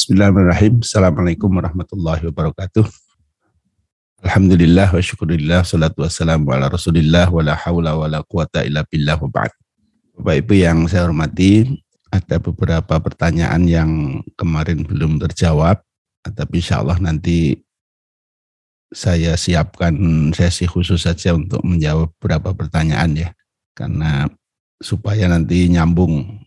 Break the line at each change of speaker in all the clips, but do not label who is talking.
Bismillahirrahmanirrahim. Assalamualaikum warahmatullahi wabarakatuh. Alhamdulillah wa syukurillah salatu wassalamu ala rasulillah wa la hawla wa la quwata illa billah wa ba'd. Bapak Ibu yang saya hormati, ada beberapa pertanyaan yang kemarin belum terjawab, tapi insya Allah nanti saya siapkan sesi khusus saja untuk menjawab beberapa pertanyaan ya, karena supaya nanti nyambung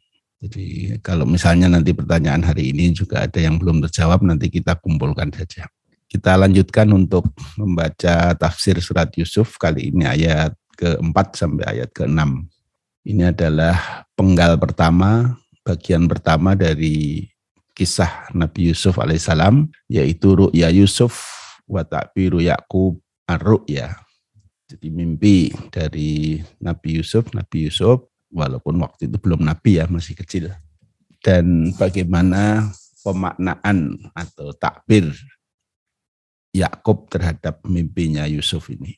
jadi kalau misalnya nanti pertanyaan hari ini juga ada yang belum terjawab, nanti kita kumpulkan saja. Kita lanjutkan untuk membaca tafsir surat Yusuf kali ini ayat ke-4 sampai ayat ke-6. Ini adalah penggal pertama, bagian pertama dari kisah Nabi Yusuf alaihissalam, yaitu Ru'ya Yusuf wa ta'biru Ya'qub ar-Ru'ya. Jadi mimpi dari Nabi Yusuf, Nabi Yusuf walaupun waktu itu belum nabi ya masih kecil dan bagaimana pemaknaan atau takbir Yakub terhadap mimpinya Yusuf ini.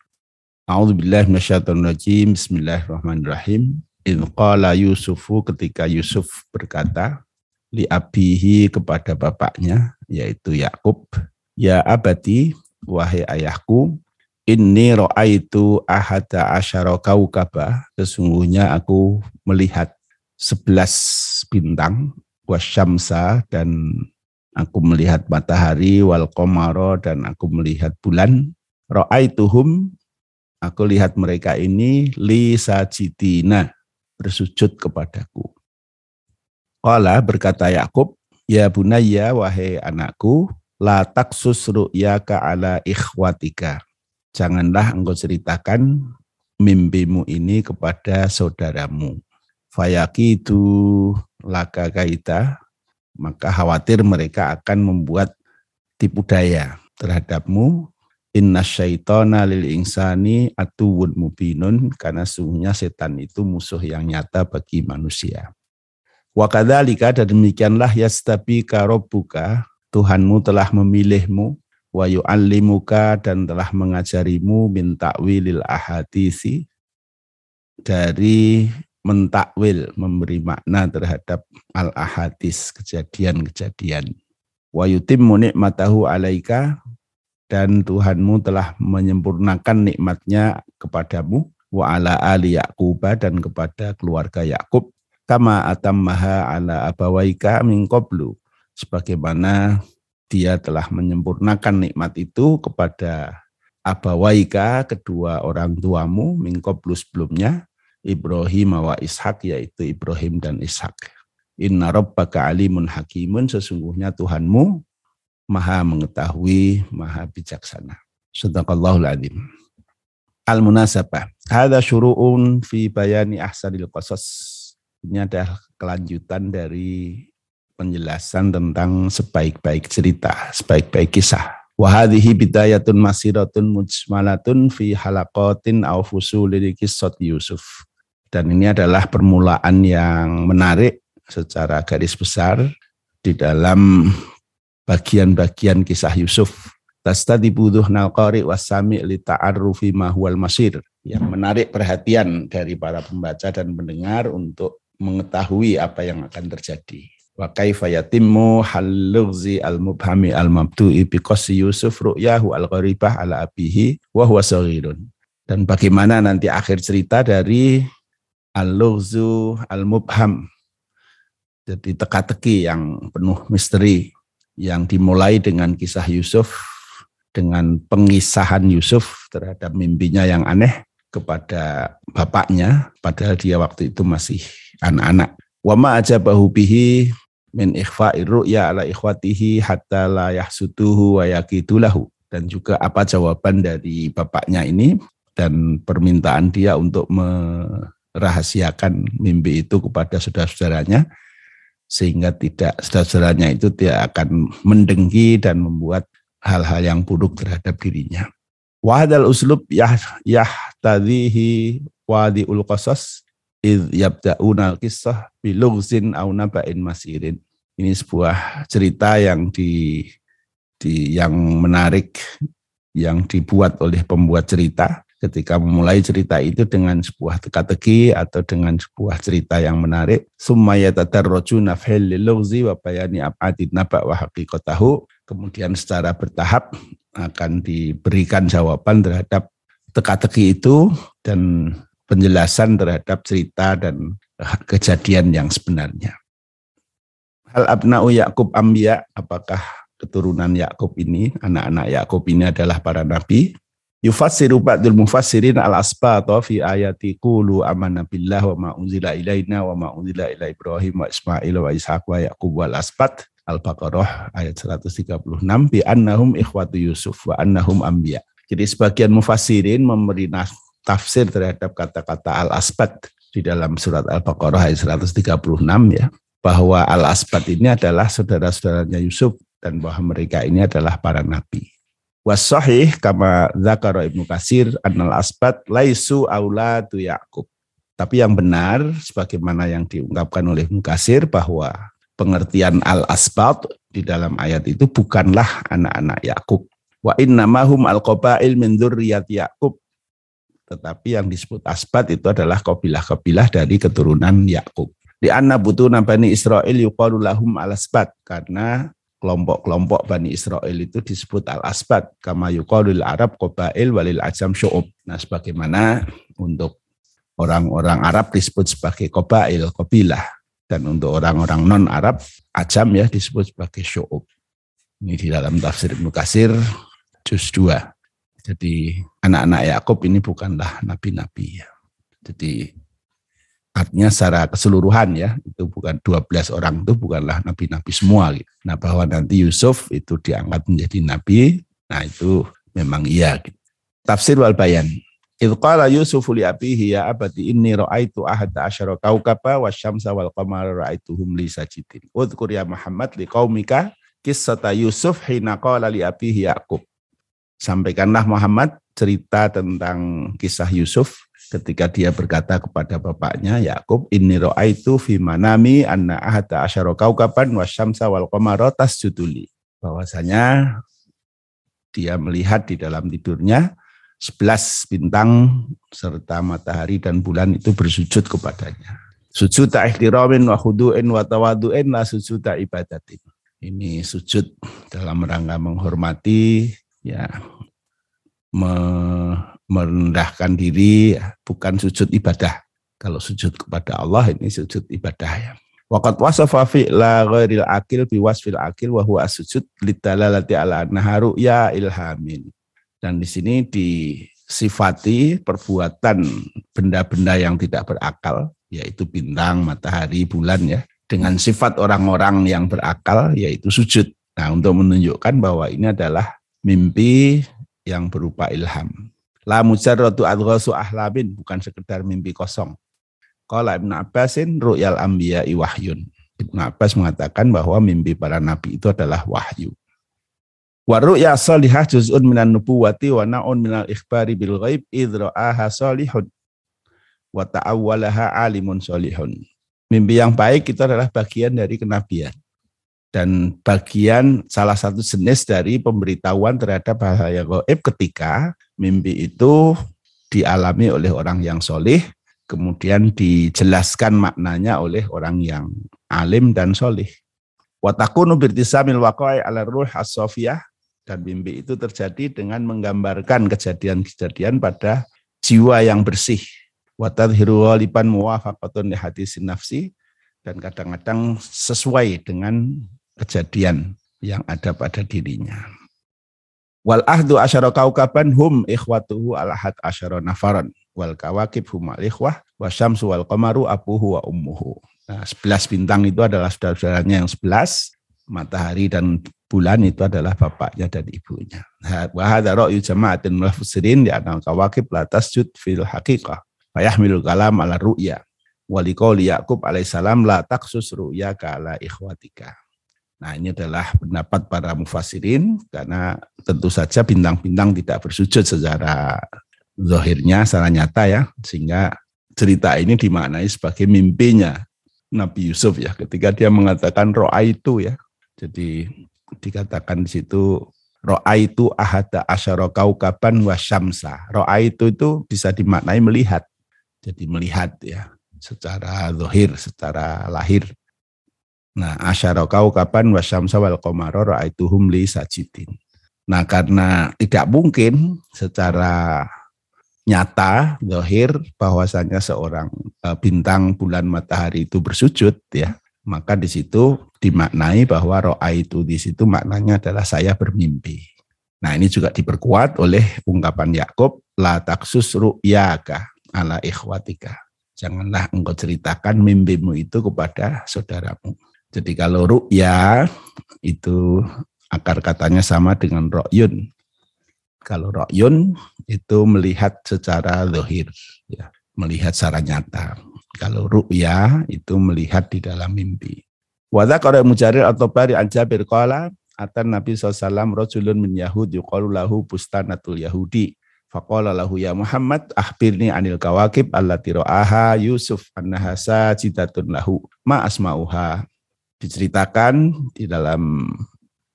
A'udzubillahi minasyaitonirrajim. Bismillahirrahmanirrahim. In qala Yusufu ketika Yusuf berkata li abihi kepada bapaknya yaitu Yakub, "Ya abati, wahai ayahku, Inni ro'aitu ahada asyara kaukaba. Sesungguhnya aku melihat sebelas bintang. Wasyamsa dan aku melihat matahari. Wal komaro dan aku melihat bulan. Ro'aituhum. Aku lihat mereka ini li sajidina. Bersujud kepadaku. Qala berkata Yakub, Ya bunaya wahai anakku, la taksus ru'yaka ala ikhwatika janganlah engkau ceritakan mimpimu ini kepada saudaramu. Fayaki itu laka kaita, maka khawatir mereka akan membuat tipu daya terhadapmu. Inna syaitana lil insani atuwun mubinun, karena sungguhnya setan itu musuh yang nyata bagi manusia. Wa kadzalika dan demikianlah yastabika rabbuka, Tuhanmu telah memilihmu wa yu'allimuka dan telah mengajarimu min ta'wilil ahadisi dari mentakwil memberi makna terhadap al ahadis kejadian-kejadian. Wa yutimmu nikmatahu alaika dan Tuhanmu telah menyempurnakan nikmatnya kepadamu. Wa ala ali Yaqub dan kepada keluarga Yakub. Kama atammaha ala abawaika min qablu. Sebagaimana dia telah menyempurnakan nikmat itu kepada abawaika kedua orang tuamu mingkoblu sebelumnya Ibrahim wa Ishak yaitu Ibrahim dan Ishak. Inna rabbaka alimun hakimun sesungguhnya Tuhanmu maha mengetahui, maha bijaksana. Sadaqallahul adim. Al-munasabah. Hada syuru'un fi bayani ahsanil qasas. Ini adalah kelanjutan dari penjelasan tentang sebaik-baik cerita, sebaik-baik kisah. Wahadihi bidayatun masiratun mujmalatun fi halaqatin au fusulil Yusuf. Dan ini adalah permulaan yang menarik secara garis besar di dalam bagian-bagian kisah Yusuf. Tastadi buduh nalqari wasami li ta'arrufi mahwal masir. Yang menarik perhatian dari para pembaca dan pendengar untuk mengetahui apa yang akan terjadi wa kaifa yatimmu halugzi al mubhami al mabdu'i bi qasi Yusuf ru'yahu al gharibah ala abihi wa huwa saghirun dan bagaimana nanti akhir cerita dari al-lughzu al-mubham jadi teka-teki yang penuh misteri yang dimulai dengan kisah Yusuf dengan pengisahan Yusuf terhadap mimpinya yang aneh kepada bapaknya padahal dia waktu itu masih anak-anak. Wa ma ajabahu bihi min ikhfa'i ru'ya ala ikhwatihi hatta la yahsutuhu wa yakidulahu. Dan juga apa jawaban dari bapaknya ini dan permintaan dia untuk merahasiakan mimpi itu kepada saudara-saudaranya sehingga tidak saudara-saudaranya itu tidak akan mendengki dan membuat hal-hal yang buruk terhadap dirinya. Wahadal uslub yah, yah tadihi wadi'ul qasas id yabda'una kisah bilugzin au naba'in masirin. Ini sebuah cerita yang di, di yang menarik yang dibuat oleh pembuat cerita. Ketika memulai cerita itu dengan sebuah teka-teki atau dengan sebuah cerita yang menarik. Sumaya tadarraju nafhil lilugzi wa bayani ab'adid naba wa haqiqatahu. Kemudian secara bertahap akan diberikan jawaban terhadap teka-teki itu dan penjelasan terhadap cerita dan kejadian yang sebenarnya. Hal abna'u Yakub ambia, apakah keturunan Yakub ini, anak-anak Yakub ini adalah para nabi? Yufassiru ba'dul mufassirin al-asbata fi ayati qulu amanna billah wa ma unzila ilaina wa ma unzila ila Ibrahim wa Ismail wa Ishaq wa Yaqub wal asbat Al-Baqarah ayat 136 bi annahum ikhwatu Yusuf wa annahum anbiya. Jadi sebagian mufassirin memberi tafsir terhadap kata-kata al-asbat di dalam surat Al-Baqarah ayat 136 ya bahwa al-asbat ini adalah saudara-saudaranya Yusuf dan bahwa mereka ini adalah para nabi. Wasahih kama zakara Ibnu Kasir annal asbat laisu auladu Yakub. Tapi yang benar sebagaimana yang diungkapkan oleh Ibnu Kasir bahwa pengertian al-asbat di dalam ayat itu bukanlah anak-anak Yakub. Wa innamahum al-qabail min dzurriyyat Yakub. Tetapi yang disebut asbat itu adalah kabilah-kabilah dari keturunan Yakub. Di anna butuh Bani Israel yuqalu lahum al-asbat karena kelompok-kelompok Bani Israel itu disebut al-asbat kama yuqalul Arab qabail walil ajam syu'ub. Nah, sebagaimana untuk orang-orang Arab disebut sebagai qabail, kabilah dan untuk orang-orang non Arab ajam ya disebut sebagai syu'ub. Ini di dalam tafsir Ibnu Katsir juz 2. Jadi anak-anak Yakub ini bukanlah nabi-nabi ya. Jadi Artinya secara keseluruhan ya, itu bukan 12 orang itu bukanlah nabi-nabi semua. Gitu. Nah bahwa nanti Yusuf itu diangkat menjadi nabi, nah itu memang iya. Gitu. Tafsir wal bayan. Ilqala Yusuf li abihi ya abadi inni ra'aitu ahada asyara kaukaba wa syamsa wal qamara ra'aituhum li sajidin. Udhkur ya Muhammad li qaumika kisata Yusuf hina qala li abihi Yaqub. Sampaikanlah Muhammad cerita tentang kisah Yusuf ketika dia berkata kepada bapaknya Yakub inni raaitu fi manami anna ahata asyara kaukaban wasyamsa wal qamara tasjuduli bahwasanya dia melihat di dalam tidurnya 11 bintang serta matahari dan bulan itu bersujud kepadanya. Sujud ihtiramin wa khudu'in wa tawadu'in la sujud ibadatin. Ini sujud dalam rangka menghormati ya me merendahkan diri bukan sujud ibadah. Kalau sujud kepada Allah ini sujud ibadah ya. Waqat wasafa la ghairil akil bi wasfil akil wa huwa sujud litalalati ala naharu ya ilhamin. Dan di sini disifati perbuatan benda-benda yang tidak berakal yaitu bintang, matahari, bulan ya dengan sifat orang-orang yang berakal yaitu sujud. Nah, untuk menunjukkan bahwa ini adalah mimpi yang berupa ilham. La mujarratu adghasu ahlamin bukan sekedar mimpi kosong. Qala Ibnu Abbasin ru'yal anbiya wahyun. Ibnu Abbas mengatakan bahwa mimpi para nabi itu adalah wahyu. Wa ru'ya salihah juz'un minan nubuwati wa na'un minal ikhbari bil ghaib idra'aha salihun wa ta'awwalaha alimun salihun. Mimpi yang baik itu adalah bagian dari kenabian dan bagian salah satu jenis dari pemberitahuan terhadap bahaya goib ketika mimpi itu dialami oleh orang yang solih, kemudian dijelaskan maknanya oleh orang yang alim dan solih. Watakunu birtisamil waqai ala ruh as dan mimpi itu terjadi dengan menggambarkan kejadian-kejadian pada jiwa yang bersih. Watadhiru waliban muwafaqatun li hadisin nafsi dan kadang-kadang sesuai dengan kejadian yang ada pada dirinya. Wal ahdu asyara kaukaban hum ikhwatuhu alahad asyara nafaran. Wal kawakib hum al ikhwah wa syamsu wal qamaru abuhu wa ummuhu. Nah, sebelas bintang itu adalah saudara-saudaranya yang sebelas. Matahari dan bulan itu adalah bapaknya dan ibunya. Wa hadha ra'yu jama'atin mufassirin di anal kawakib la tasjud fil haqiqah. Fayahmilul kalam ala ru'ya. Walikoli Ya'qub alaihissalam la taksus ru'ya ka ala ikhwatika. Nah ini adalah pendapat para mufasirin karena tentu saja bintang-bintang tidak bersujud secara zahirnya, secara nyata ya, sehingga cerita ini dimaknai sebagai mimpinya Nabi Yusuf ya, ketika dia mengatakan roa itu ya, jadi dikatakan di situ Ro'a itu ahada asyara kaukaban wasyamsa. Ro'a itu itu bisa dimaknai melihat. Jadi melihat ya secara zahir, secara lahir. Nah, asyara kaukaban wasyamsa wal qamara ra'aituhum li sajidin. Nah, karena tidak mungkin secara nyata, zahir bahwasanya seorang eh, bintang, bulan, matahari itu bersujud ya, maka di situ dimaknai bahwa ro'a itu di situ maknanya adalah saya bermimpi. Nah ini juga diperkuat oleh ungkapan Yakub la taksus ru'yaka ala ikhwatika. Janganlah engkau ceritakan mimpimu itu kepada saudaramu. Jadi kalau ru'ya itu akar katanya sama dengan ro'yun. Kalau ro'yun itu melihat secara lohir, ya, melihat secara nyata. Kalau ru'ya itu melihat di dalam mimpi. Wadha qara mujarir atau bari an Jabir qala atan Nabi SAW rajulun min Yahud yuqalu lahu bustanatul Yahudi. Faqala lahu ya Muhammad akhbirni anil kawakib allati ra'aha Yusuf annaha sajidatun lahu ma asma'uha. Diceritakan di dalam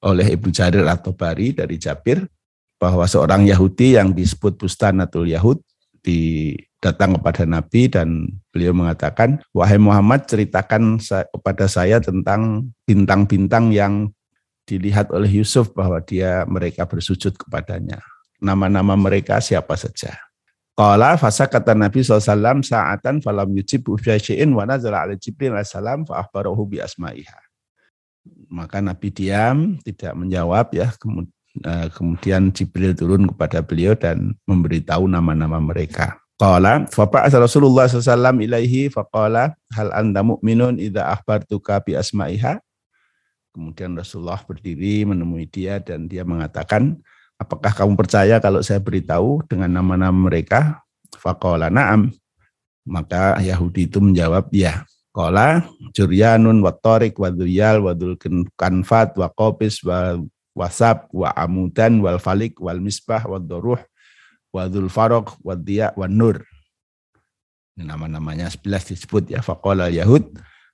oleh Ibnu Jarir atau Bari dari Jabir bahwa seorang Yahudi yang disebut Bustanatul Yahud di datang kepada Nabi dan beliau mengatakan, wahai Muhammad ceritakan kepada saya tentang bintang-bintang yang dilihat oleh Yusuf bahwa dia mereka bersujud kepadanya. Nama-nama mereka siapa saja. Qala fasa kata Nabi SAW sa'atan falam yujib syai'in wa nazala ala Jibril salam fa akhbarahu bi asma'iha. Maka Nabi diam, tidak menjawab ya, eh, kemudian Jibril turun kepada beliau dan memberitahu nama-nama mereka. Qala fa ba'atha Rasulullah sallallahu ilaihi faqala hal anta mu'minun idza akhbartuka bi asma'iha. Kemudian Rasulullah berdiri menemui dia dan dia mengatakan, "Apakah kamu percaya kalau saya beritahu dengan nama-nama mereka?" Faqala na'am. Maka Yahudi itu menjawab, "Ya." Qala Juryanun wa Tariq wa wa Kanfat wa Qopis wa Wasab wa Amudan wal Falik wal Misbah wa Doruh Farok, Wadia, Nur. Ini nama-namanya 11 disebut ya. Faqala Yahud,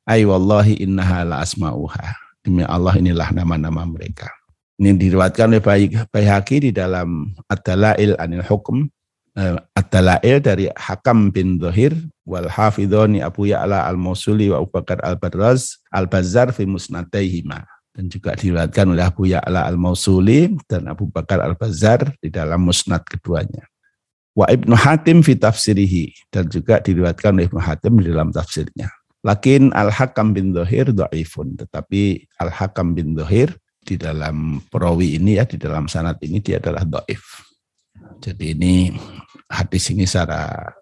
ay wallahi innaha la asma'uha. Demi Allah inilah nama-nama mereka. Ini diriwatkan oleh Bayhaqi di dalam Ad-Dalail Anil Hukum. Eh, Ad-Dalail dari Hakam bin Zohir wal Hafidhoni Abu Ya'la al-Mausuli wa Abu Bakar al-Barraz al-Bazzar fi musnadaihima dan juga diriwayatkan oleh Abu Ya'la al-Mausuli dan Abu Bakar al-Bazar di dalam musnad keduanya. Wa Ibnu Hatim fi tafsirihi dan juga diriwayatkan oleh Ibnu Hatim di dalam tafsirnya. Lakin Al-Hakam bin Dohir do'ifun, tetapi Al-Hakam bin Dohir di dalam perawi ini ya, di dalam sanat ini dia adalah do'if. Jadi ini hadis ini secara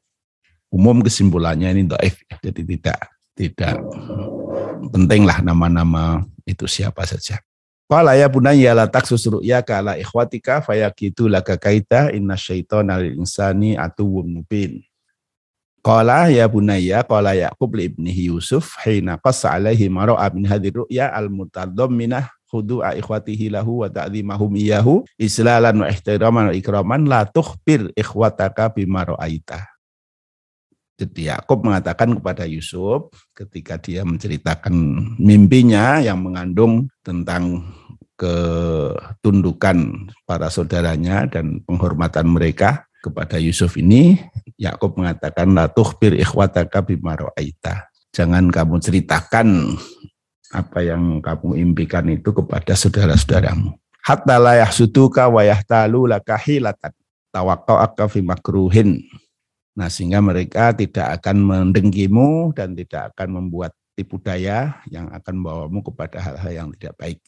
umum kesimpulannya ini do'if, jadi tidak tidak pentinglah nama-nama itu siapa saja. Qala ya bunayya la taksus ru'yaka ala ikhwatika fayakitu laka kaita inna syaitana lil insani atuwwun mubin. Qala ya bunayya qala Yaqub li ibnihi Yusuf hina qassa alaihi ma ra'a min hadhihi ru'ya al mutadamminah khudu'a ikhwatihi lahu wa ta'zimahum iyahu islalan wa ihtiraman wa ikraman la tukhbir ikhwataka bima ra'aita. Jadi Yakub mengatakan kepada Yusuf ketika dia menceritakan mimpinya yang mengandung tentang ketundukan para saudaranya dan penghormatan mereka kepada Yusuf ini, Yakub mengatakan la tuhbir ikhwataka bima ra'aita. Jangan kamu ceritakan apa yang kamu impikan itu kepada saudara-saudaramu. Hatta la yahsuduka wa yahtalu laka hilatan. Tawakka'aka fi makruhin Nah, sehingga mereka tidak akan mendengkimu dan tidak akan membuat tipu daya yang akan membawamu kepada hal-hal yang tidak baik.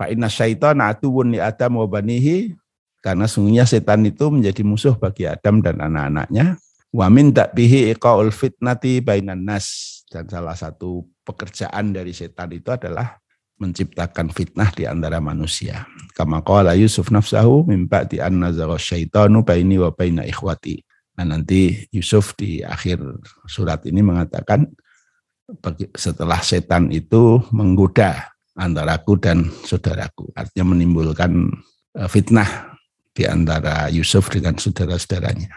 Fa inna syaitan atuwun li Adam wa banihi karena sungguhnya setan itu menjadi musuh bagi Adam dan anak-anaknya. Wa min bihi iqaul fitnati bainan nas dan salah satu pekerjaan dari setan itu adalah menciptakan fitnah di antara manusia. Kama qala Yusuf nafsahu min ba'di an syaitanu baini wa baina ikhwati. Nah nanti Yusuf di akhir surat ini mengatakan setelah setan itu menggoda antaraku dan saudaraku, artinya menimbulkan e, fitnah di antara Yusuf dengan saudara-saudaranya.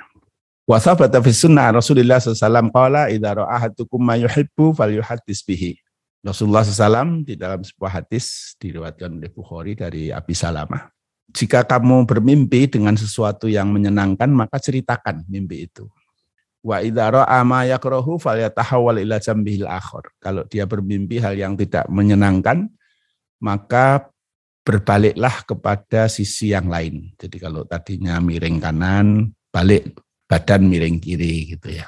Wa fi sunnah Rasulullah SAW qala idza ra'ahatukum ma yuhibbu falyuhaddis bihi. Rasulullah SAW di dalam sebuah hadis diriwayatkan oleh Bukhari dari Abi Salamah jika kamu bermimpi dengan sesuatu yang menyenangkan, maka ceritakan mimpi itu. Wa idza ra'a ma yakrahu falyatahawwal ila jambihil akhir. Kalau dia bermimpi hal yang tidak menyenangkan, maka berbaliklah kepada sisi yang lain. Jadi kalau tadinya miring kanan, balik badan miring kiri gitu ya.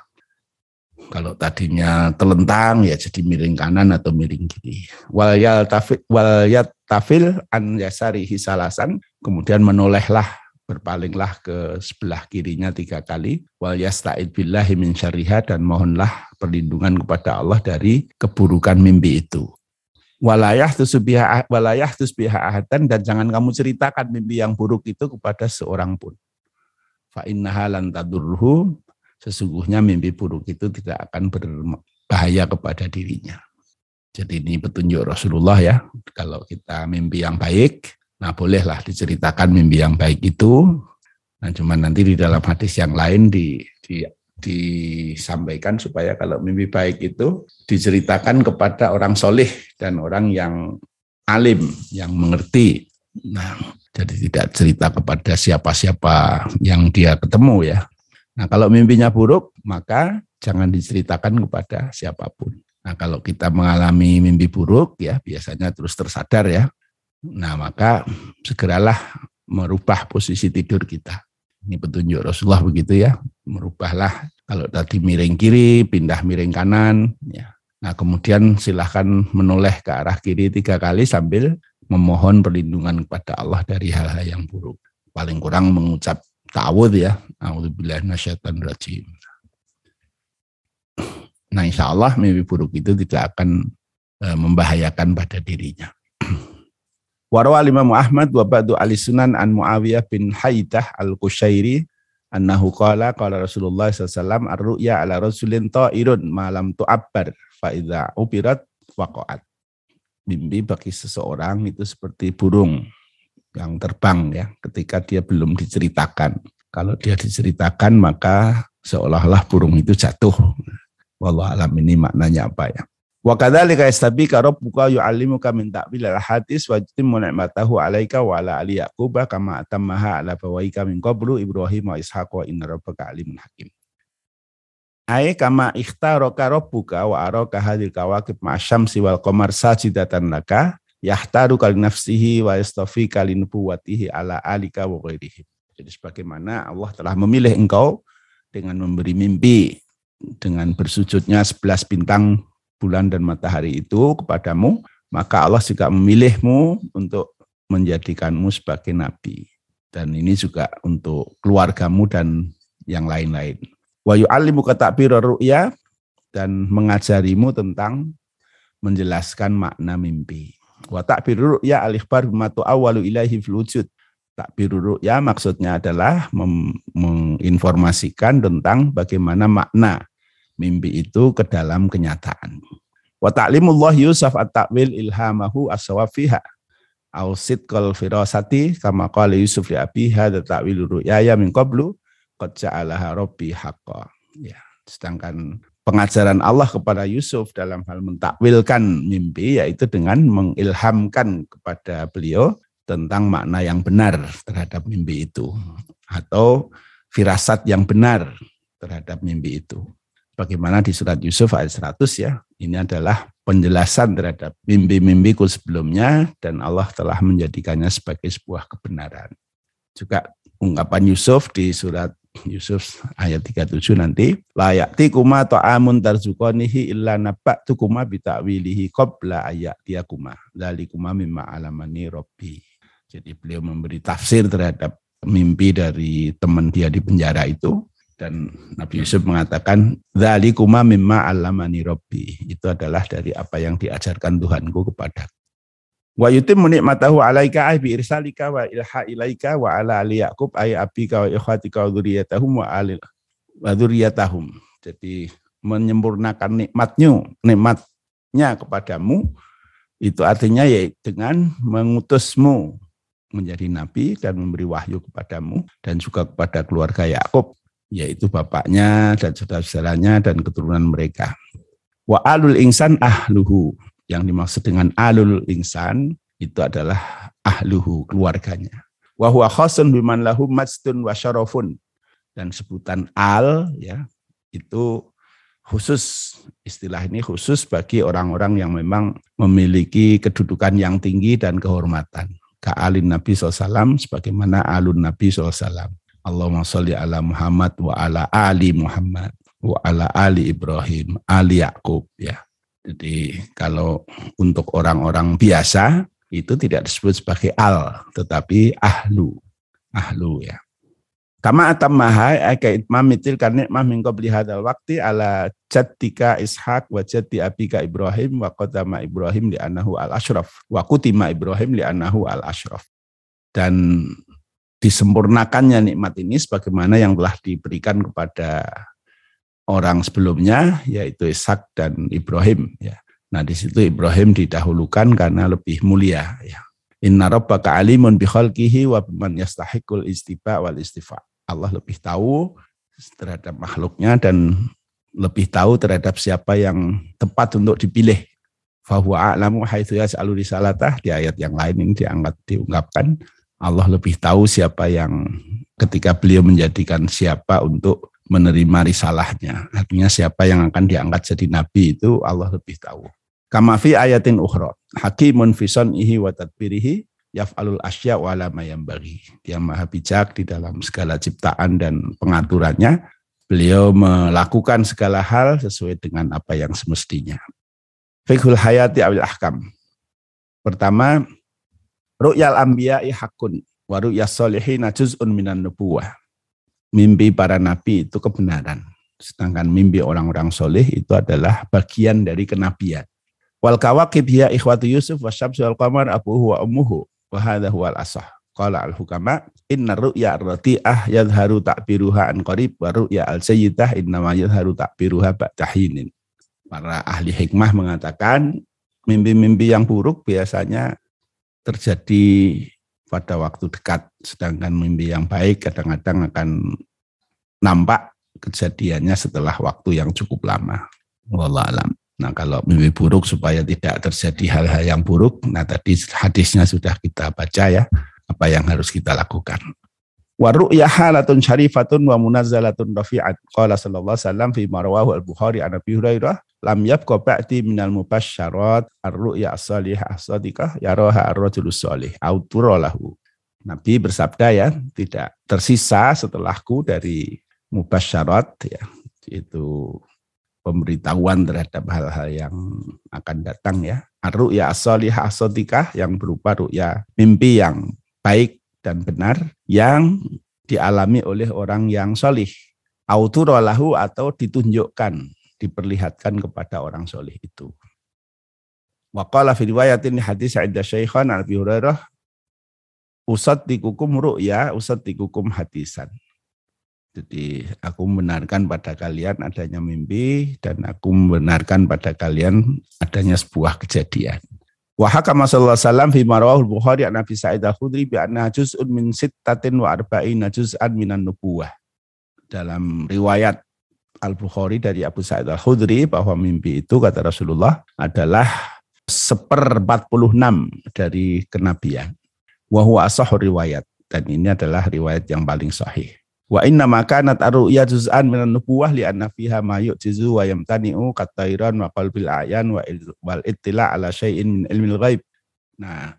Kalau tadinya telentang ya jadi miring kanan atau miring kiri. Wal tafil wal tafil an yasari hisalasan kemudian menolehlah berpalinglah ke sebelah kirinya tiga kali wal yasta'id billahi min syariha dan mohonlah perlindungan kepada Allah dari keburukan mimpi itu. Walayah tusbiha walayah tusbiha ahadan dan jangan kamu ceritakan mimpi yang buruk itu kepada seorang pun. Fa innaha lan tadurruhu sesungguhnya mimpi buruk itu tidak akan berbahaya kepada dirinya. Jadi ini petunjuk Rasulullah ya. Kalau kita mimpi yang baik, nah bolehlah diceritakan mimpi yang baik itu. Nah cuma nanti di dalam hadis yang lain di, di disampaikan supaya kalau mimpi baik itu diceritakan kepada orang soleh dan orang yang alim, yang mengerti. Nah, jadi tidak cerita kepada siapa-siapa yang dia ketemu ya. Nah, kalau mimpinya buruk, maka jangan diceritakan kepada siapa pun. Nah, kalau kita mengalami mimpi buruk, ya biasanya terus tersadar ya. Nah, maka segeralah merubah posisi tidur kita. Ini petunjuk Rasulullah begitu ya. Merubahlah kalau tadi miring kiri, pindah miring kanan. Ya. Nah, kemudian silahkan menoleh ke arah kiri tiga kali sambil memohon perlindungan kepada Allah dari hal-hal yang buruk. Paling kurang mengucap ta'awud ya. A'udzubillah nasyaitan rajim. Nah insya Allah mimpi buruk itu tidak akan e, membahayakan pada dirinya. Warwa Imam Ahmad wa ba'du ali sunan an Muawiyah bin Haidah al-Qushairi annahu qala qala Rasulullah SAW ar-ru'ya ala rasulin ta'irun malam tu'abbar fa idza ubirat waqa'at. Mimpi bagi seseorang itu seperti burung yang terbang ya ketika dia belum diceritakan. Kalau dia diceritakan maka seolah-olah burung itu jatuh. Wallah alam ini maknanya apa ya. Wa kadzalika yastabika rabbuka yu'allimuka min ta'wil al-hadis wa yutimmu ni'matahu 'alaika wa 'ala ali yaquba kama atammaha 'ala bawaika min qablu Ibrahim wa Ishaq wa inna rabbaka alimun hakim. Ai kama ikhtaraka rabbuka wa araka hadil kawakib ma'asyamsi wal qamar sajidatan laka yahtaru kali nafsihi wa yastafi kali nubuwatihi ala alika wa ghairihi. Jadi sebagaimana Allah telah memilih engkau dengan memberi mimpi dengan bersujudnya sebelas bintang bulan dan matahari itu kepadamu, maka Allah juga memilihmu untuk menjadikanmu sebagai nabi. Dan ini juga untuk keluargamu dan yang lain-lain. Wa yu'allimu takbir ru'ya dan mengajarimu tentang menjelaskan makna mimpi. Wa ta'biru ru'ya al-ikhbar bima tu'awwalu ilaihi fil wujud. Takbiru ru'ya maksudnya adalah menginformasikan tentang bagaimana makna mimpi itu ke dalam kenyataan. Wa ta'limullah Yusuf at-ta'wil ilhamahu as-sawafiha. Au sidqal firasati kama qala Yusuf li abi hadza ta'wil ru'ya min qablu qad ja'alaha rabbi haqqa. Ya, sedangkan pengajaran Allah kepada Yusuf dalam hal mentakwilkan mimpi yaitu dengan mengilhamkan kepada beliau tentang makna yang benar terhadap mimpi itu atau firasat yang benar terhadap mimpi itu. Bagaimana di surat Yusuf ayat 100 ya, ini adalah penjelasan terhadap mimpi-mimpiku sebelumnya dan Allah telah menjadikannya sebagai sebuah kebenaran. Juga ungkapan Yusuf di surat Yusuf ayat 37 nanti layakti kuma ta'amun tarzukonihi illa nabba'tu kuma bita'wilihi qabla ayatiyakuma kuma mimma alamani robbi jadi beliau memberi tafsir terhadap mimpi dari teman dia di penjara itu dan Nabi Yusuf mengatakan kuma mimma alamani robbi itu adalah dari apa yang diajarkan Tuhanku kepada. Wa yutimmu ni'matahu 'alaika ay bi irsalika wa ilha ilaika wa ala ali Yaqub ay abika wa ikhwatika wa dzurriyyatahum wa alil wa dzurriyyatahum. Jadi menyempurnakan nikmatnya, nikmatnya kepadamu itu artinya ya dengan mengutusmu menjadi nabi dan memberi wahyu kepadamu dan juga kepada keluarga Yakub yaitu bapaknya dan saudara-saudaranya dan keturunan mereka. Wa alul insan ahluhu yang dimaksud dengan alul insan itu adalah ahluhu keluarganya. Wa huwa khasun biman lahu majdun wa syarafun. Dan sebutan al ya itu khusus istilah ini khusus bagi orang-orang yang memang memiliki kedudukan yang tinggi dan kehormatan. Ka'alin Nabi SAW sebagaimana alun Nabi SAW. Allahumma sholli ala Muhammad wa ala ali Muhammad wa ala ali Ibrahim, ali Yakub ya. Jadi kalau untuk orang-orang biasa itu tidak disebut sebagai al, tetapi ahlu. Ahlu ya. Kama atammaha aka itmam mitil karena nikmah min qabli hadzal waqti ala jattika Ishaq wa jatti abika Ibrahim wa qadama Ibrahim li anahu al ashraf wa kutima Ibrahim li anahu al ashraf. Dan disempurnakannya nikmat ini sebagaimana yang telah diberikan kepada orang sebelumnya yaitu Ishak dan Ibrahim ya. Nah di situ Ibrahim didahulukan karena lebih mulia ya. Inna rabbaka alimun bi khalqihi wa man yastahiqul istifa wal istifa. Allah lebih tahu terhadap makhluknya dan lebih tahu terhadap siapa yang tepat untuk dipilih. Fahuwa a'lamu haitsu yas'alu risalatah di ayat yang lain ini diangkat diungkapkan Allah lebih tahu siapa yang ketika beliau menjadikan siapa untuk menerima risalahnya. Artinya siapa yang akan diangkat jadi nabi itu Allah lebih tahu. Kama fi ayatin ukhra. Hakimun fi ihi wa tadbirihi yaf'alul asya wa la bagi. Dia maha bijak di dalam segala ciptaan dan pengaturannya. Beliau melakukan segala hal sesuai dengan apa yang semestinya. Fikhul hayati awil ahkam. Pertama, ru'yal anbiya'i hakun wa ru'yas solihina juz'un minan nubuwah mimpi para nabi itu kebenaran. Sedangkan mimpi orang-orang soleh itu adalah bagian dari kenabian. Wal kawakib hiya ikhwatu Yusuf wa syamsu wal qamar abuhu wa ummuhu wa hadha huwal asah. Qala al hukama inna ru'ya rati'ah yadharu ta'biruha an qarib wa ru'ya al sayyidah inna ma yadharu ta'biruha ba'dahinin. Para ahli hikmah mengatakan mimpi-mimpi yang buruk biasanya terjadi pada waktu dekat. Sedangkan mimpi yang baik kadang-kadang akan nampak kejadiannya setelah waktu yang cukup lama. Wallahualam. Nah kalau mimpi buruk supaya tidak terjadi hal-hal yang buruk, nah tadi hadisnya sudah kita baca ya, apa yang harus kita lakukan. Wa ru'ya halatun syarifatun wa munazzalatun rafi'at. Qala sallallahu fi marwahu al-Bukhari an lam yabqa ba'di minal mubasyarat ar-ru'ya as-salihah as-sadiqah yaraha ar-rajulus salih au lahu. Nabi bersabda ya, tidak tersisa setelahku dari mubasyarat ya, itu pemberitahuan terhadap hal-hal yang akan datang ya. Ar-ru'ya as-salihah as-sadiqah yang berupa ru'ya mimpi yang baik dan benar yang dialami oleh orang yang solih. Auturolahu atau ditunjukkan, diperlihatkan kepada orang solih itu. Waqala fi riwayatin hadis Sa'idda Syaikhan Al-Abi Hurairah usat dikukum ru'ya, usat dikukum hadisan. Jadi aku membenarkan pada kalian adanya mimpi dan aku membenarkan pada kalian adanya sebuah kejadian. Wa hakama sallallahu wasallam fi marawahul Bukhari an Nabi Sa'id al-Khudri bi anna juz'un min sittatin wa arba'ina juz'an minan nubuwah. Dalam riwayat Al-Bukhari dari Abu Sa'id al-Khudri bahwa mimpi itu kata Rasulullah adalah seper 46 dari kenabian. Wa huwa asahur riwayat. Dan ini adalah riwayat yang paling sahih. Wa inna makanat ar-ru'ya juz'an minan nubuwah li anna fiha ma yu'jizu wa yamtani'u katairan wa qalbil ayan wa wal ittila ala syai'in min ilmil ghaib. Nah,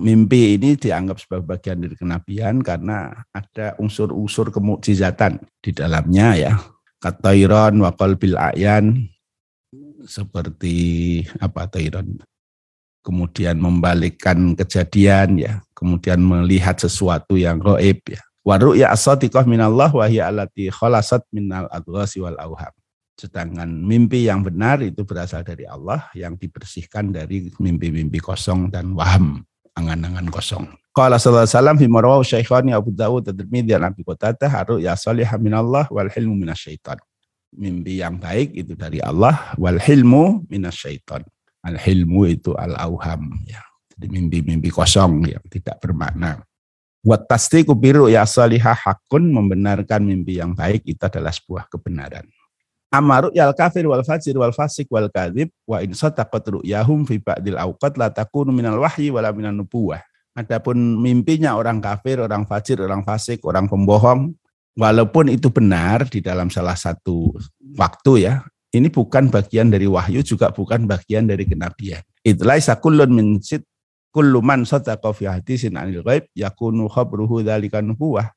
mimpi ini dianggap sebagai bagian dari kenabian karena ada unsur-unsur kemukjizatan di dalamnya ya. Katairan wa qalbil ayan. Seperti apa tairan kemudian membalikkan kejadian ya, kemudian melihat sesuatu yang gaib ya. Wa ru'ya as-sadiqah minallah wa hiya allati khalasat minal adghasi wal auham. Sedangkan mimpi yang benar itu berasal dari Allah yang dibersihkan dari mimpi-mimpi kosong dan waham, angan-angan kosong. Qala sallallahu alaihi wasallam fi syaikhani Abu Dawud dan Tirmidzi an Abi Qatadah ru'ya salihah minallah wal hilmu minasyaitan. Mimpi yang baik itu dari Allah wal hilmu minasyaitan. Al hilmu itu al auham ya. Jadi mimpi-mimpi kosong yang tidak bermakna. Wat tasdiqu biru ya salihah hakun membenarkan mimpi yang baik itu adalah sebuah kebenaran. Amaru yal kafir wal fajir wal fasik wal kadhib wa in sadaqat ru'yahum fi ba'dil awqat la takunu minal wahyi wala minan nubuwah. Adapun mimpinya orang kafir, orang fajir, orang fasik, orang pembohong, walaupun itu benar di dalam salah satu waktu ya, ini bukan bagian dari wahyu juga bukan bagian dari kenabian. Itulah isakullun min sit kullu man sadaqa fi hadisin anil ghaib yakunu khabruhu dzalika nubuwah.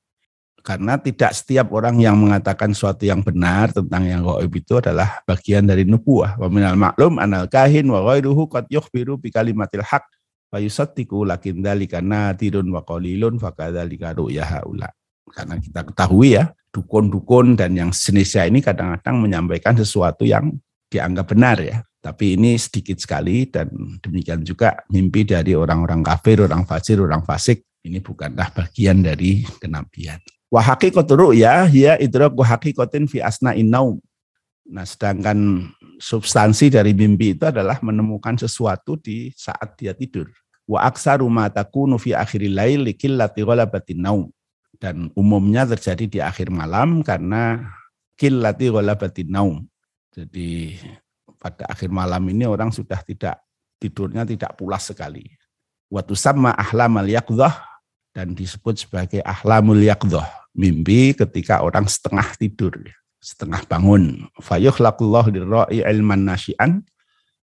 Karena tidak setiap orang yang mengatakan suatu yang benar tentang yang gaib itu adalah bagian dari nubuah. Wa minal maklum anal kahin wa ghairuhu qad yukhbiru bi kalimatil haq fa yusaddiqu lakin dzalika nadirun wa qalilun fa kadzalika ru'ya haula. Karena kita ketahui ya, dukun-dukun dan yang sejenisnya ini kadang-kadang menyampaikan sesuatu yang dianggap benar ya. Tapi ini sedikit sekali dan demikian juga mimpi dari orang-orang kafir, orang fasir, orang fasik. Ini bukanlah bagian dari kenabian. Wa haqiqatu ya ya idraku haqiqatin fi asna naum. Nah, sedangkan substansi dari mimpi itu adalah menemukan sesuatu di saat dia tidur. Wa aksaru ma takunu fi akhiril lail likillati ghalabatin naum dan umumnya terjadi di akhir malam karena kilati ghalabatin naum. Jadi pada akhir malam ini orang sudah tidak tidurnya tidak pulas sekali. Waktu sama ahlamal yaqdhah dan disebut sebagai ahlamul yaqdhah, mimpi ketika orang setengah tidur, setengah bangun. Fayukhlaqullah lirra'i ilman nasyian,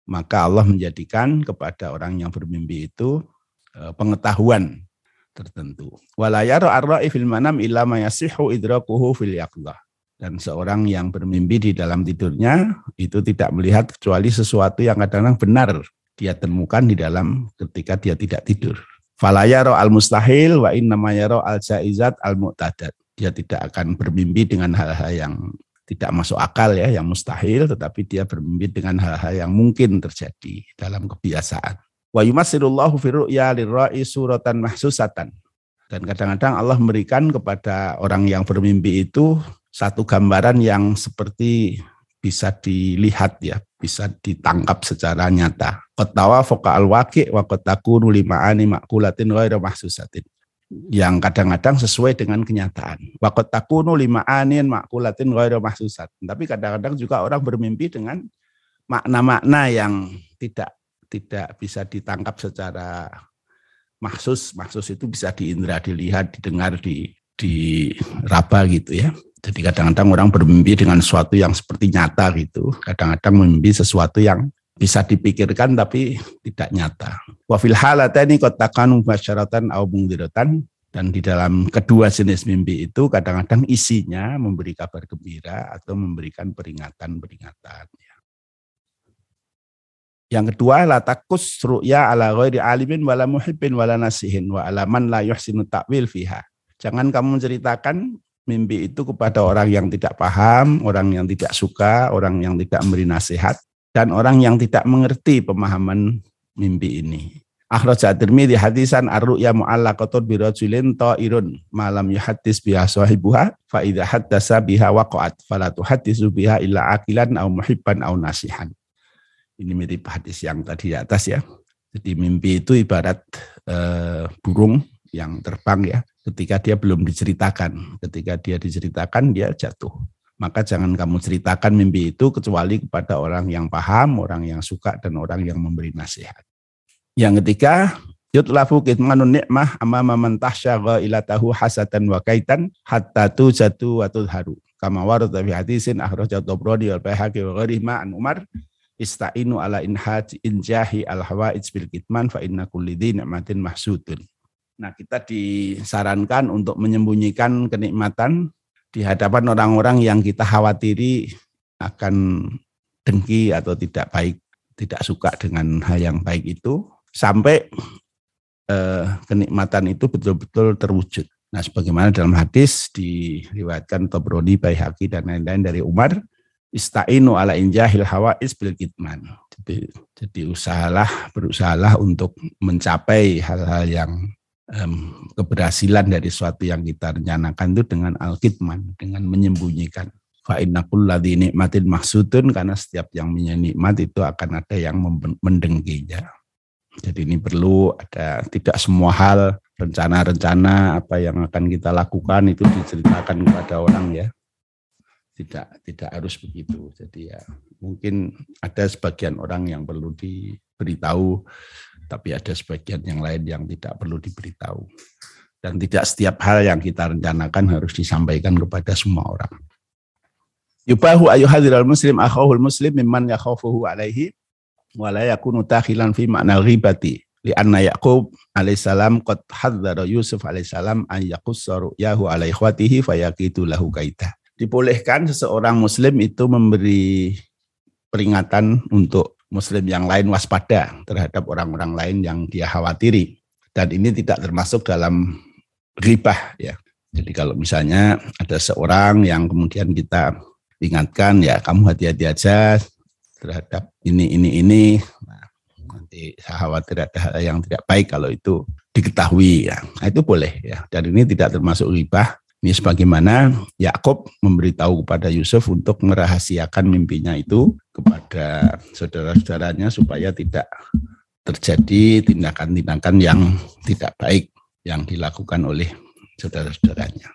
maka Allah menjadikan kepada orang yang bermimpi itu eh, pengetahuan tertentu. Arra'i fil manam fil yaqdah. Dan seorang yang bermimpi di dalam tidurnya itu tidak melihat kecuali sesuatu yang kadang-kadang benar dia temukan di dalam ketika dia tidak tidur. Falayaro al mustahil wa inna mayaro al jaizat al mu'tadat. Dia tidak akan bermimpi dengan hal-hal yang tidak masuk akal ya, yang mustahil, tetapi dia bermimpi dengan hal-hal yang mungkin terjadi dalam kebiasaan. Wa yumassirullahu fi ru'ya lirra'i suratan mahsusatan. Dan kadang-kadang Allah memberikan kepada orang yang bermimpi itu satu gambaran yang seperti bisa dilihat ya, bisa ditangkap secara nyata. Qatawa foka al-waqi wa qatakunu lima'ani makulatin ghairu mahsusatin. Yang kadang-kadang sesuai dengan kenyataan. Wa qatakunu lima'anin makulatin ghairu mahsusatin. Tapi kadang-kadang juga orang bermimpi dengan makna-makna yang tidak tidak bisa ditangkap secara maksus. Maksus itu bisa diindra, dilihat, didengar, di di raba gitu ya. Jadi kadang-kadang orang bermimpi dengan sesuatu yang seperti nyata gitu. Kadang-kadang memimpi sesuatu yang bisa dipikirkan tapi tidak nyata. Wa fil halatani qatakanu masyaratan au mungdiratan dan di dalam kedua jenis mimpi itu kadang-kadang isinya memberi kabar gembira atau memberikan peringatan-peringatan. Yang kedua, la takus ru'ya ala ghairi alimin wala muhibbin wala nasihin wa ala man la yuhsinu ta'wil fiha. Jangan kamu menceritakan mimpi itu kepada orang yang tidak paham, orang yang tidak suka, orang yang tidak memberi nasihat, dan orang yang tidak mengerti pemahaman mimpi ini. Akhraj at-Tirmidzi hadisan ar-ru'ya mu'allaqatun bi rajulin ta'irun malam yuhaddis biha sahibuha fa idza haddasa biha waqa'at fala tuhaddisu biha illa akilan aw muhibban aw nasihan. Ini mirip hadis yang tadi di atas ya. Jadi mimpi itu ibarat eh, burung yang terbang ya. Ketika dia belum diceritakan, ketika dia diceritakan dia jatuh. Maka jangan kamu ceritakan mimpi itu kecuali kepada orang yang paham, orang yang suka dan orang yang memberi nasihat. Yang ketiga, yutlafu kitmanun nikmah amama man ila tahu hasatan wa kaitan hatta tujatu wa tudharu. Kama warada fi hadisin akhrajahu Tabrani wal Baihaqi wa ghairihi an Umar istainu ala inhaj injahi al hawaij bil kitman fa inna kulli ni'matin mahsudun. Nah, kita disarankan untuk menyembunyikan kenikmatan di hadapan orang-orang yang kita khawatiri akan dengki atau tidak baik, tidak suka dengan hal yang baik itu sampai eh, kenikmatan itu betul-betul terwujud. Nah, sebagaimana dalam hadis diriwayatkan Tobroni, Baihaqi dan lain-lain dari Umar, istainu ala injahil hawais bil kitman. Jadi, jadi usahalah, berusahalah untuk mencapai hal-hal yang um, keberhasilan dari suatu yang kita rencanakan itu dengan al-kitman, dengan menyembunyikan. Fa inna kulladhi nikmatin maksudun karena setiap yang punya nikmat itu akan ada yang mendengkinya. Jadi ini perlu ada tidak semua hal rencana-rencana apa yang akan kita lakukan itu diceritakan kepada orang ya tidak tidak harus begitu. Jadi ya mungkin ada sebagian orang yang perlu diberitahu tapi ada sebagian yang lain yang tidak perlu diberitahu. Dan tidak setiap hal yang kita rencanakan harus disampaikan kepada semua orang. Yubahu ayuhadiral muslim akhahul muslim mimman yakhafuhu alaihi wa la yakunu takhilan fi makna ghibati li anna Yaqub alaihissalam qad hadzara Yusuf alaihissalam an yaqussa ru'yahu ala ikhwatihi fayaqitu lahu kaita. Dibolehkan seseorang muslim itu memberi peringatan untuk muslim yang lain waspada terhadap orang-orang lain yang dia khawatiri. Dan ini tidak termasuk dalam ribah ya. Jadi kalau misalnya ada seorang yang kemudian kita ingatkan ya kamu hati-hati aja terhadap ini ini ini. Nah, nanti saya khawatir ada hal yang tidak baik kalau itu diketahui ya. Nah, itu boleh ya. Dan ini tidak termasuk ribah ini sebagaimana Yakob memberitahu kepada Yusuf untuk merahasiakan mimpinya itu kepada saudara-saudaranya supaya tidak terjadi tindakan-tindakan yang tidak baik yang dilakukan oleh saudara-saudaranya.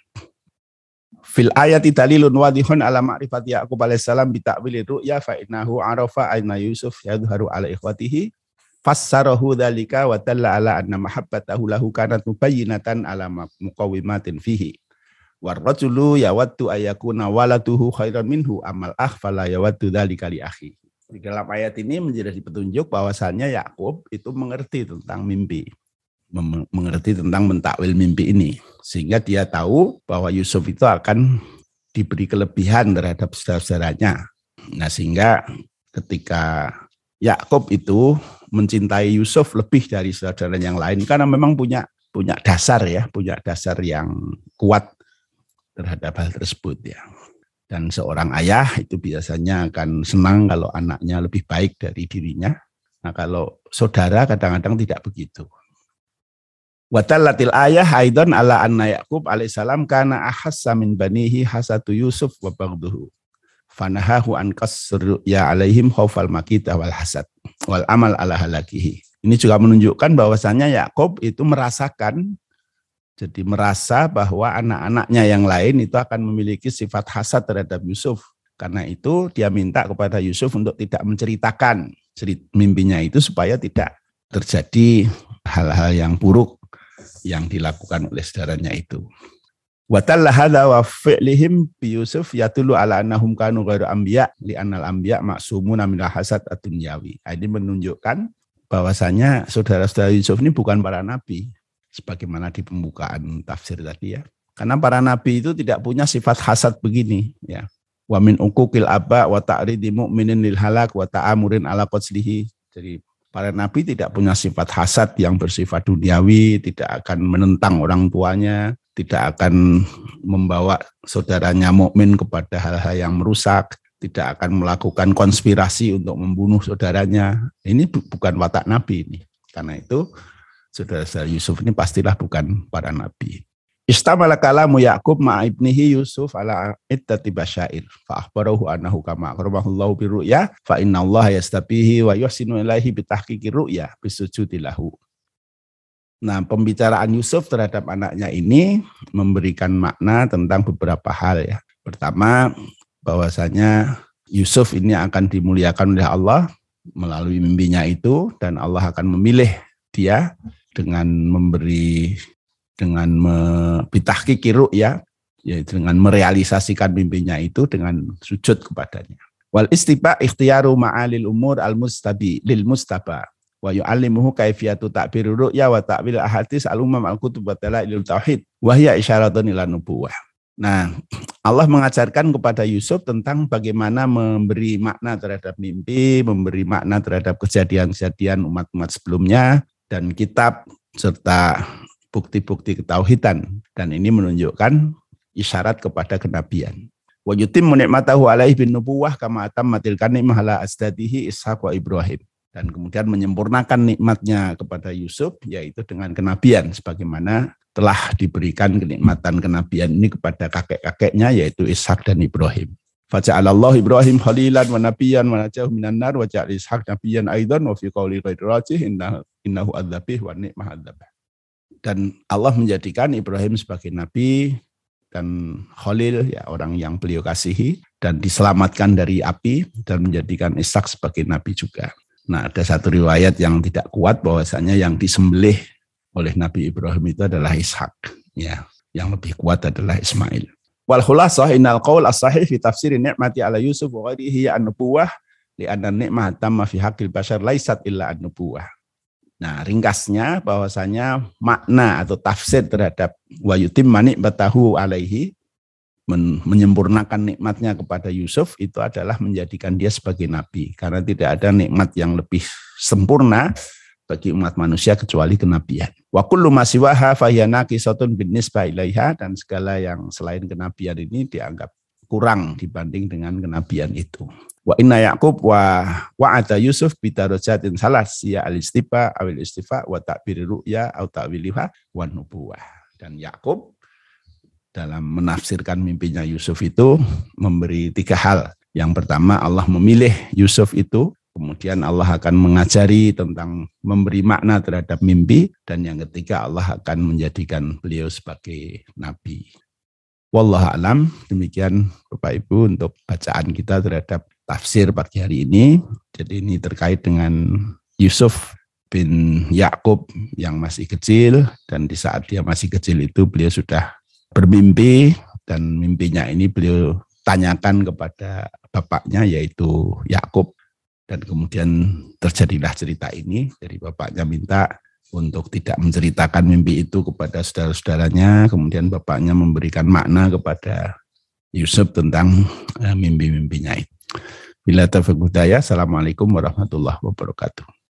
Fil ayati dalilun wadihun ala ma'rifati Yaqub alaihissalam bi ta'wili ru'ya fa innahu arafa aina Yusuf yadhharu ala ikhwatihi fassarahu dzalika wa dalla ala anna mahabbatahu lahu kanat mubayyinatan ala muqawimatin fihi war rajulu yawaddu ayakuna waladuhu khairan minhu amal akh fala yawaddu dzalika li akhi di dalam ayat ini menjadi petunjuk bahwasannya Yakub itu mengerti tentang mimpi mengerti tentang mentakwil mimpi ini sehingga dia tahu bahwa Yusuf itu akan diberi kelebihan terhadap saudara-saudaranya. Nah, sehingga ketika Yakub itu mencintai Yusuf lebih dari saudara yang lain karena memang punya punya dasar ya, punya dasar yang kuat terhadap hal tersebut ya. Dan seorang ayah itu biasanya akan senang kalau anaknya lebih baik dari dirinya. Nah, kalau saudara kadang-kadang tidak begitu. Watallatil ayah aidan ala anna Yaqub alaihissalam kana ahassa min banihi hasatu Yusuf wa bagduhu. Fanahahu an ya alaihim khaufal makita wal hasad wal amal ala halakihi. Ini juga menunjukkan bahwasanya Yakub itu merasakan jadi merasa bahwa anak-anaknya yang lain itu akan memiliki sifat hasad terhadap Yusuf. Karena itu dia minta kepada Yusuf untuk tidak menceritakan mimpinya itu supaya tidak terjadi hal-hal yang buruk yang dilakukan oleh saudaranya itu. Wa hadza wa fi'lihim bi Yusuf yatulu ala annahum kanu ghairu anbiya li annal anbiya maksumuna min hasad ad-dunyawi. Ini menunjukkan bahwasanya saudara-saudara Yusuf ini bukan para nabi sebagaimana di pembukaan tafsir tadi ya. Karena para nabi itu tidak punya sifat hasad begini ya. Wa min uquqil aba wa ta'ridi mu'minin lil halak wa ta'amurin ala qaslihi. Jadi Para nabi tidak punya sifat hasad yang bersifat duniawi, tidak akan menentang orang tuanya, tidak akan membawa saudaranya mukmin kepada hal-hal yang merusak, tidak akan melakukan konspirasi untuk membunuh saudaranya. Ini bukan watak nabi ini. Karena itu saudara-saudara Yusuf ini pastilah bukan para nabi. Istamala kalamu Yaqub ma ibnihi Yusuf ala ittati basyair fa akhbarahu annahu kama akramahullahu bi ru'ya fa inna Allah yastabihi wa yuhsinu ilaihi bi tahqiqi ru'ya bisujudi lahu. Nah, pembicaraan Yusuf terhadap anaknya ini memberikan makna tentang beberapa hal ya. Pertama, bahwasanya Yusuf ini akan dimuliakan oleh Allah melalui mimpinya itu dan Allah akan memilih dia dengan memberi dengan bitahkiki ya, ya dengan merealisasikan mimpinya itu dengan sujud kepadanya. Wal istiba ikhtiyaru ma'alil umur al mustabi lil mustaba wa yu'allimuhu kaifiyatu ta'bir ru'ya wa ta'wil ahadits al umam al kutub wa dalailul tauhid wa hiya isyaratun ila nubuwah. Nah, Allah mengajarkan kepada Yusuf tentang bagaimana memberi makna terhadap mimpi, memberi makna terhadap kejadian-kejadian umat-umat sebelumnya, dan kitab serta bukti-bukti ketauhidan dan ini menunjukkan isyarat kepada kenabian. Wa yutimmu ni'matahu alaihi bin nubuwah kama atammatil kanimah ala asdadihi Ishaq wa Ibrahim. Dan kemudian menyempurnakan nikmatnya kepada Yusuf yaitu dengan kenabian sebagaimana telah diberikan kenikmatan kenabian ini kepada kakek-kakeknya yaitu Ishak dan Ibrahim. Faja'alallahu Ibrahim khalilan wa nabiyan wa najahu minan nar wa ja'al Ishak nabiyan aidan wa fi qawli ghairi rajih innahu adzabih wa ni'mah adzabah dan Allah menjadikan Ibrahim sebagai nabi dan Khalil ya orang yang beliau kasihi dan diselamatkan dari api dan menjadikan Ishak sebagai nabi juga. Nah, ada satu riwayat yang tidak kuat bahwasanya yang disembelih oleh Nabi Ibrahim itu adalah Ishak. Ya, yang lebih kuat adalah Ismail. Wal khulasah innal qaul as-sahih fi tafsir ni'mati ala Yusuf wa ghairihi an-nubuwah li anna ni'mah tamma fi haqqil bashar laisat illa an-nubuwah. Nah, ringkasnya bahwasanya makna atau tafsir terhadap wa manik batahu alaihi men menyempurnakan nikmatnya kepada Yusuf itu adalah menjadikan dia sebagai nabi karena tidak ada nikmat yang lebih sempurna bagi umat manusia kecuali kenabian. Wa kullu masiwaha fahyana kisatun bin nisbah ilaiha dan segala yang selain kenabian ini dianggap kurang dibanding dengan kenabian itu. Wa inna Yaqub wa wa ata Yusuf bidarajatin salas ya al istifa awil istifa wa ta'bir ru'ya au ta'wiliha wa nubuwah. Dan Yakub dalam menafsirkan mimpinya Yusuf itu memberi tiga hal. Yang pertama Allah memilih Yusuf itu, kemudian Allah akan mengajari tentang memberi makna terhadap mimpi, dan yang ketiga Allah akan menjadikan beliau sebagai nabi. Wallah alam, demikian Bapak Ibu untuk bacaan kita terhadap tafsir pagi hari ini. Jadi ini terkait dengan Yusuf bin Yakub yang masih kecil. Dan di saat dia masih kecil itu beliau sudah bermimpi. Dan mimpinya ini beliau tanyakan kepada bapaknya yaitu Yakub dan kemudian terjadilah cerita ini dari bapaknya minta untuk tidak menceritakan mimpi itu kepada saudara-saudaranya kemudian bapaknya memberikan makna kepada Yusuf tentang eh, mimpi-mimpinya itu. Bila taufiq Assalamualaikum warahmatullahi wabarakatuh.